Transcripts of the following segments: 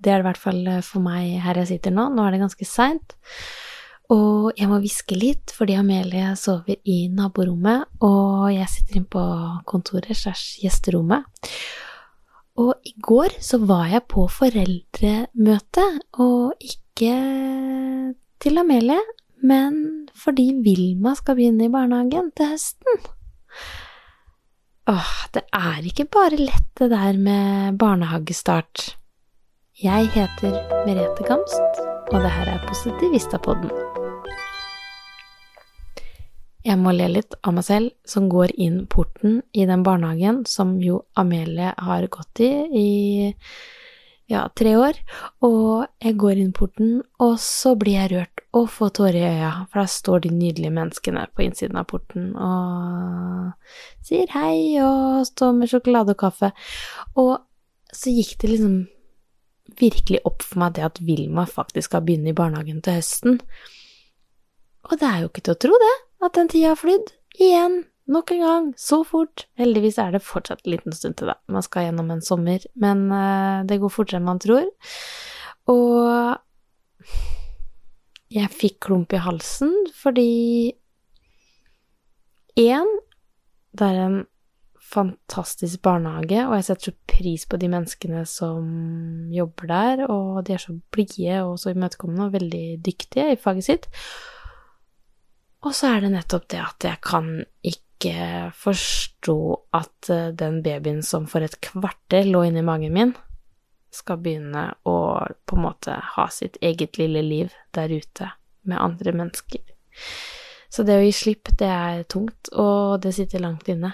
Det er det i hvert fall for meg her jeg sitter nå. Nå er det ganske seint. Og jeg må hviske litt, fordi Amelie sover i naborommet, og jeg sitter inne på kontoret slash gjesterommet. Og i går så var jeg på foreldremøte, og ikke til Amelie, men fordi Vilma skal begynne i barnehagen til høsten. Åh, det er ikke bare lett det der med barnehagestart. Jeg heter Merete Gamst, og det her er Positivistapodden. Jeg må le litt av meg selv som går inn porten i den barnehagen som jo Amelie har gått i i ja, tre år, og jeg går inn porten, og så blir jeg rørt og får tårer i øya, for da står de nydelige menneskene på innsiden av porten og sier hei og står med sjokolade og kaffe. Og så gikk det liksom virkelig opp for meg det at Vilma faktisk skal begynne i barnehagen til høsten. Og det er jo ikke til å tro, det, at den tida har flydd. Igjen. Nok en gang. Så fort. Heldigvis er det fortsatt en liten stund til, da. Man skal gjennom en sommer. Men uh, det går fortere enn man tror. Og jeg fikk klump i halsen fordi Én, det er en fantastisk barnehage, og jeg setter så pris på de menneskene som jobber der, og de er så blide og så imøtekommende og veldig dyktige i faget sitt. Og så er det nettopp det at jeg kan ikke forstå at eh, den babyen som for et kvarter lå inni magen min, skal begynne å på en måte ha sitt eget lille liv der ute med andre mennesker. Så det å gi slipp, det er tungt, og det sitter langt inne.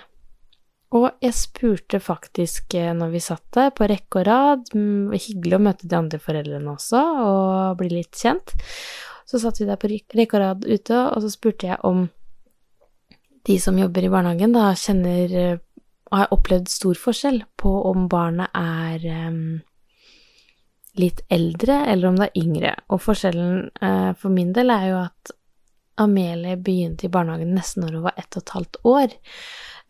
Og jeg spurte faktisk eh, når vi satt der, på rekke og rad mm, Hyggelig å møte de andre foreldrene også, og bli litt kjent. Så satt vi der på rekke og rad ute, og så spurte jeg om de som jobber i barnehagen, da kjenner eh, Har opplevd stor forskjell på om barnet er um, litt eldre, eller om det er yngre. Og forskjellen uh, for min del er jo at Amelie begynte i barnehagen nesten når hun var ett og et halvt år.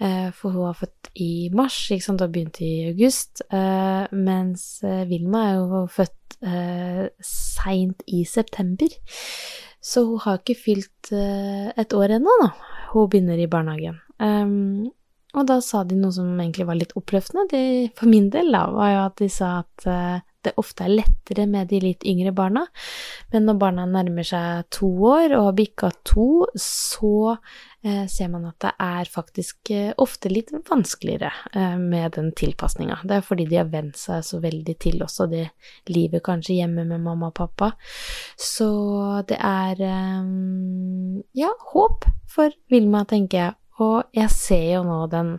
Uh, for hun var født i mars, ikke sant, og begynte i august. Uh, mens Vilma er jo født seint i september. Så hun har ikke fylt et år ennå, da. Hun begynner i barnehagen. Og da sa de noe som egentlig var litt oppløftende. De, for min del, da, var jo at de sa at det ofte er lettere med de litt yngre barna. Men når barna nærmer seg to år og har bikka to, så eh, ser man at det er faktisk eh, ofte litt vanskeligere eh, med den tilpasninga. Det er fordi de har vent seg så veldig til også det livet kanskje hjemme med mamma og pappa. Så det er ja, håp for Vilma, tenker jeg. Og jeg ser jo nå den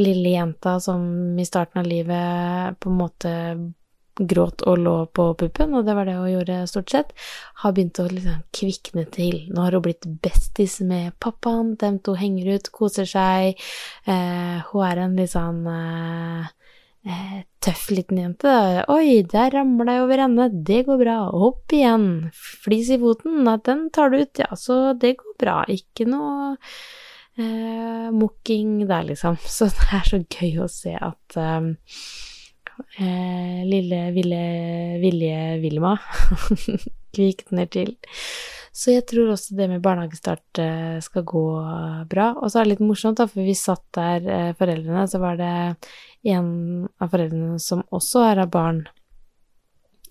lille jenta som i starten av livet på en måte gråt og lå på puppen, og det var det hun gjorde stort sett, har begynt å liksom kvikne til. Nå har hun blitt bestis med pappaen, dem to henger ut, koser seg. Eh, hun er en litt sånn eh, eh tøff liten jente. Oi, der ramla jeg over ende, det går bra. Hopp igjen. Flis i foten, den tar du ut, ja, så det går bra. Ikke noe eh, mokking der, liksom. Så det er så gøy å se at eh, lille, ville, vilje Vilma kvikner til. Så jeg tror også det med barnehagestart eh, skal gå bra. Og så er det litt morsomt, da, for vi satt der, eh, foreldrene, så var det en av foreldrene som også av barn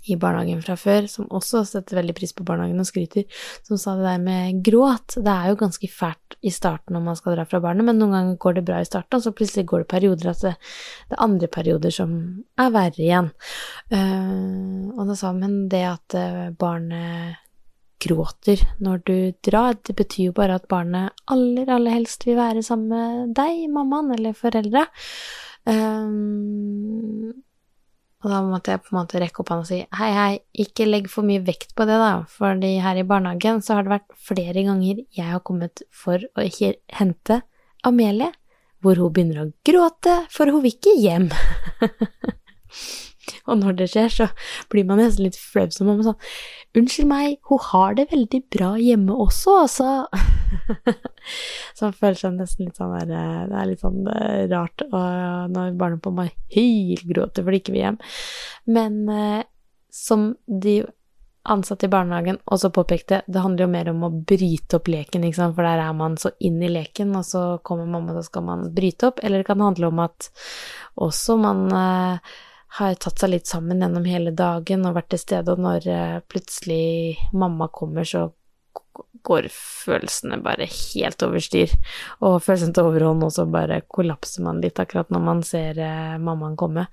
i barnehagen fra før, som også setter veldig pris på barnehagen og skryter, som sa det der med gråt. Det er jo ganske fælt i starten når man skal dra fra barnet, men noen ganger går det bra i starten, og så plutselig går det perioder at det, det er andre perioder som er verre igjen. Uh, og da sa men det at uh, barnet gråter når du drar, det betyr jo bare at barnet aller, aller helst vil være sammen med deg, mammaen eller foreldre. Um, Og da måtte jeg på en måte rekke opp hånda og si hei, hei, ikke legg for mye vekt på det, da, fordi her i barnehagen så har det vært flere ganger jeg har kommet for å ikke hente Amelie, hvor hun begynner å gråte, for hun vil ikke hjem. Og når det skjer, så blir man nesten litt flau som mamma sånn Unnskyld meg, hun har det veldig bra hjemme også, altså. så man føler seg nesten litt sånn der eh, Det er litt sånn eh, rart og når barnet på meg hylgråter fordi ikke vil hjem. Men eh, som de ansatte i barnehagen også påpekte, det handler jo mer om å bryte opp leken, ikke sant, for der er man så inn i leken, og så kommer mamma, så skal man bryte opp. Eller det kan handle om at også man eh, har tatt seg litt sammen gjennom hele dagen og vært til stede, og når eh, plutselig mamma kommer, så går følelsene bare helt over styr, og følelsen til overhånd, og så bare kollapser man litt akkurat når man ser eh, mammaen komme.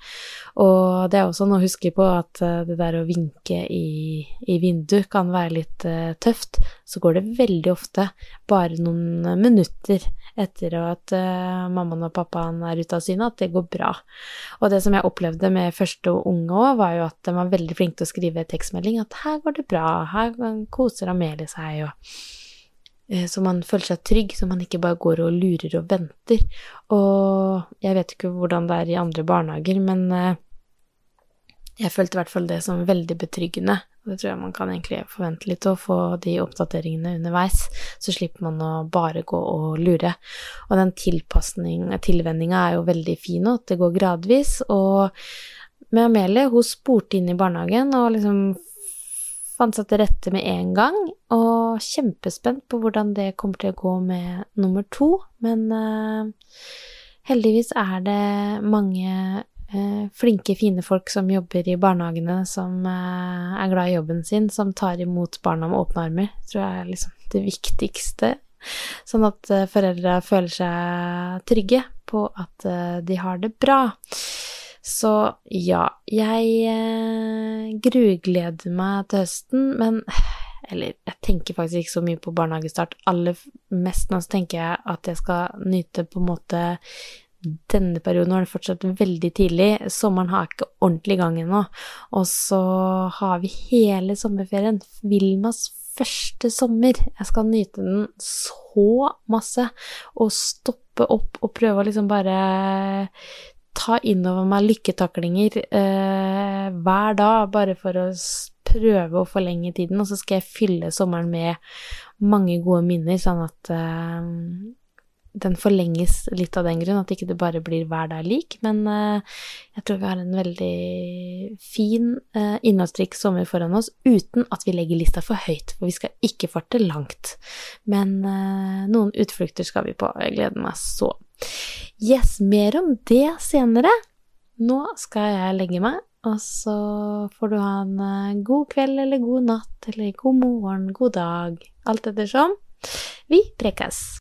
Og det er også noe å huske på at eh, det der å vinke i, i vinduet kan være litt tøft, så går det veldig ofte bare noen minutter etter at uh, mammaen og pappaen er ute av syne, at det går bra. Og det som jeg opplevde med første unge òg, var jo at de var veldig flinke til å skrive tekstmelding at her går det bra, her koser Amelie seg, og uh, så man føler seg trygg, så man ikke bare går og lurer og venter. Og jeg vet ikke hvordan det er i andre barnehager, men jeg følte i hvert fall det som veldig betryggende. Og det tror jeg man kan egentlig forvente litt å få de oppdateringene underveis, så slipper man å bare gå og lure. Og den tilvenninga er jo veldig fin nå, at det går gradvis. Og med Amelie, hun spurte inn i barnehagen og liksom fant seg til rette med en gang, og kjempespent på hvordan det kommer til å gå med nummer to. Men uh, heldigvis er det mange flinke, fine folk som jobber i barnehagene, som eh, er glad i jobben sin, som tar imot barna med åpne armer, tror jeg er liksom det viktigste. Sånn at eh, foreldre føler seg trygge på at de har det bra. Så ja, jeg grugleder meg til høsten, men eller jeg tenker faktisk ikke så mye på barnehagestart. Aller mest nå så tenker jeg at jeg skal nyte på en måte denne perioden var det fortsatt veldig tidlig. Sommeren har ikke ordentlig gang ennå. Og så har vi hele sommerferien. Vilmas første sommer. Jeg skal nyte den så masse. Og stoppe opp og prøve å liksom bare ta innover meg lykketaklinger eh, hver dag, bare for å prøve å forlenge tiden. Og så skal jeg fylle sommeren med mange gode minner, sånn at eh, den forlenges litt av den grunn, at ikke det bare blir hver dag lik. Men uh, jeg tror vi har en veldig fin, uh, innholdsrik sommer foran oss uten at vi legger lista for høyt, for vi skal ikke farte langt. Men uh, noen utflukter skal vi på, jeg gleder meg så. Yes, mer om det senere. Nå skal jeg legge meg, og så får du ha en god kveld eller god natt eller god morgen, god dag, alt ettersom. Vi prekes!